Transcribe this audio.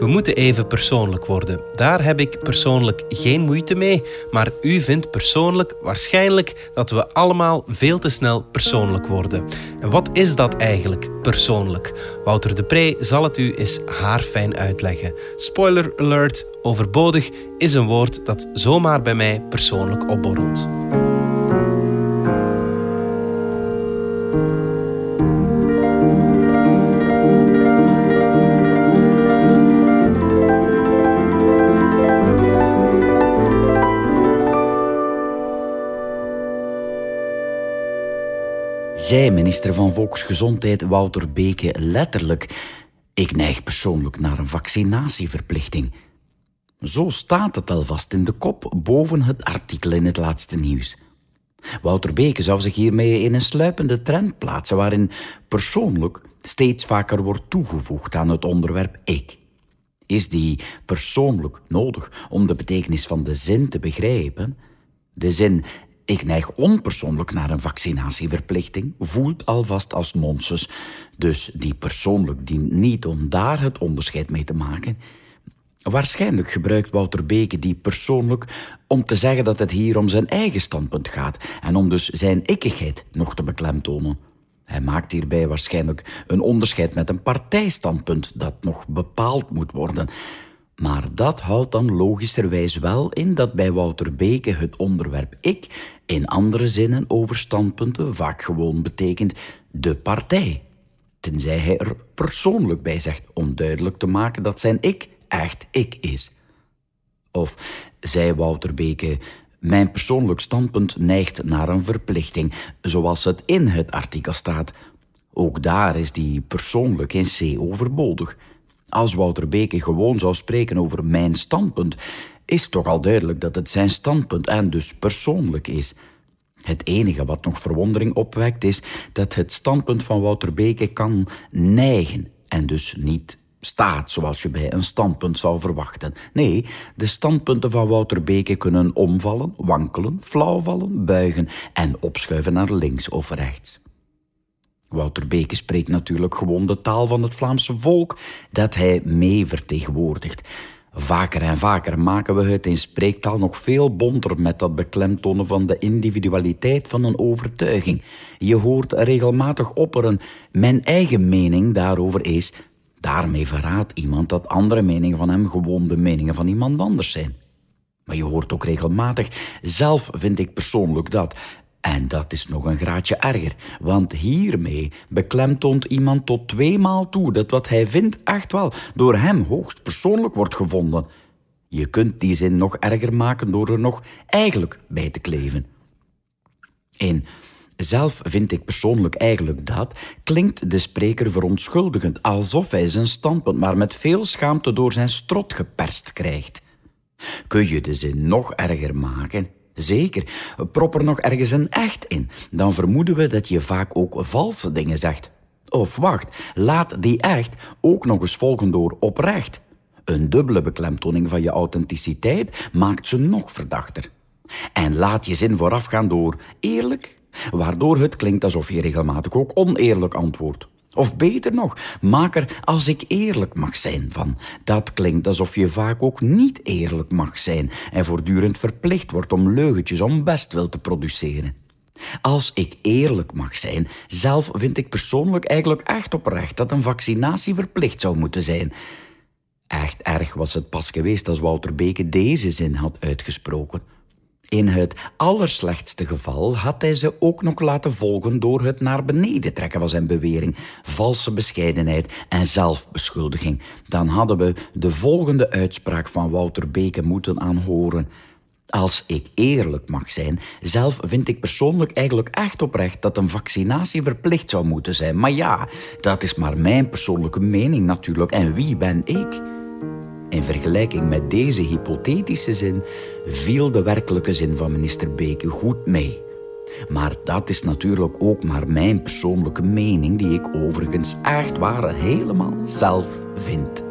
We moeten even persoonlijk worden. Daar heb ik persoonlijk geen moeite mee, maar u vindt persoonlijk waarschijnlijk dat we allemaal veel te snel persoonlijk worden. En wat is dat eigenlijk, persoonlijk? Wouter de Pre zal het u eens haarfijn uitleggen. Spoiler alert, overbodig is een woord dat zomaar bij mij persoonlijk opborrelt. Zei minister van Volksgezondheid Wouter Beke letterlijk: Ik neig persoonlijk naar een vaccinatieverplichting. Zo staat het alvast in de kop boven het artikel in het laatste nieuws. Wouter Beke zou zich hiermee in een sluipende trend plaatsen waarin persoonlijk steeds vaker wordt toegevoegd aan het onderwerp ik. Is die persoonlijk nodig om de betekenis van de zin te begrijpen? De zin ik neig onpersoonlijk naar een vaccinatieverplichting, voelt alvast als nonsens. Dus die persoonlijk dient niet om daar het onderscheid mee te maken. Waarschijnlijk gebruikt Wouter Beke die persoonlijk om te zeggen dat het hier om zijn eigen standpunt gaat en om dus zijn ikkigheid nog te beklemtonen. Hij maakt hierbij waarschijnlijk een onderscheid met een partijstandpunt dat nog bepaald moet worden. Maar dat houdt dan logischerwijs wel in dat bij Wouter Beke het onderwerp ik in andere zinnen over standpunten vaak gewoon betekent de partij. Tenzij hij er persoonlijk bij zegt om duidelijk te maken dat zijn ik echt ik is. Of zei Wouter Beke, mijn persoonlijk standpunt neigt naar een verplichting, zoals het in het artikel staat. Ook daar is die persoonlijk in C overbodig. Als Wouter Beke gewoon zou spreken over mijn standpunt, is toch al duidelijk dat het zijn standpunt en dus persoonlijk is. Het enige wat nog verwondering opwekt is dat het standpunt van Wouter Beke kan neigen en dus niet staat zoals je bij een standpunt zou verwachten. Nee, de standpunten van Wouter Beke kunnen omvallen, wankelen, flauwvallen, buigen en opschuiven naar links of rechts. Wouter Beke spreekt natuurlijk gewoon de taal van het Vlaamse volk dat hij mee vertegenwoordigt. Vaker en vaker maken we het in spreektaal nog veel bonter met dat beklemtonen van de individualiteit van een overtuiging. Je hoort regelmatig opperen: mijn eigen mening daarover is. Daarmee verraadt iemand dat andere meningen van hem gewoon de meningen van iemand anders zijn. Maar je hoort ook regelmatig: zelf vind ik persoonlijk dat. En dat is nog een graadje erger, want hiermee beklemtoont iemand tot tweemaal toe dat wat hij vindt echt wel door hem hoogst persoonlijk wordt gevonden. Je kunt die zin nog erger maken door er nog eigenlijk bij te kleven. In zelf vind ik persoonlijk eigenlijk dat, klinkt de spreker verontschuldigend, alsof hij zijn standpunt maar met veel schaamte door zijn strot geperst krijgt. Kun je de zin nog erger maken? Zeker, prop er nog ergens een echt in. Dan vermoeden we dat je vaak ook valse dingen zegt. Of wacht, laat die echt ook nog eens volgen door oprecht. Een dubbele beklemtoning van je authenticiteit maakt ze nog verdachter. En laat je zin voorafgaan door eerlijk, waardoor het klinkt alsof je regelmatig ook oneerlijk antwoordt. Of beter nog, maak er als ik eerlijk mag zijn van. Dat klinkt alsof je vaak ook niet eerlijk mag zijn en voortdurend verplicht wordt om leugentjes om bestwil te produceren. Als ik eerlijk mag zijn, zelf vind ik persoonlijk eigenlijk echt oprecht dat een vaccinatie verplicht zou moeten zijn. Echt erg was het pas geweest als Wouter Beke deze zin had uitgesproken. In het allerslechtste geval had hij ze ook nog laten volgen door het naar beneden trekken van zijn bewering, valse bescheidenheid en zelfbeschuldiging. Dan hadden we de volgende uitspraak van Wouter Beke moeten aanhoren. Als ik eerlijk mag zijn, zelf vind ik persoonlijk eigenlijk echt oprecht dat een vaccinatie verplicht zou moeten zijn. Maar ja, dat is maar mijn persoonlijke mening natuurlijk. En wie ben ik? In vergelijking met deze hypothetische zin viel de werkelijke zin van minister Beke goed mee. Maar dat is natuurlijk ook maar mijn persoonlijke mening, die ik overigens echt waar helemaal zelf vind.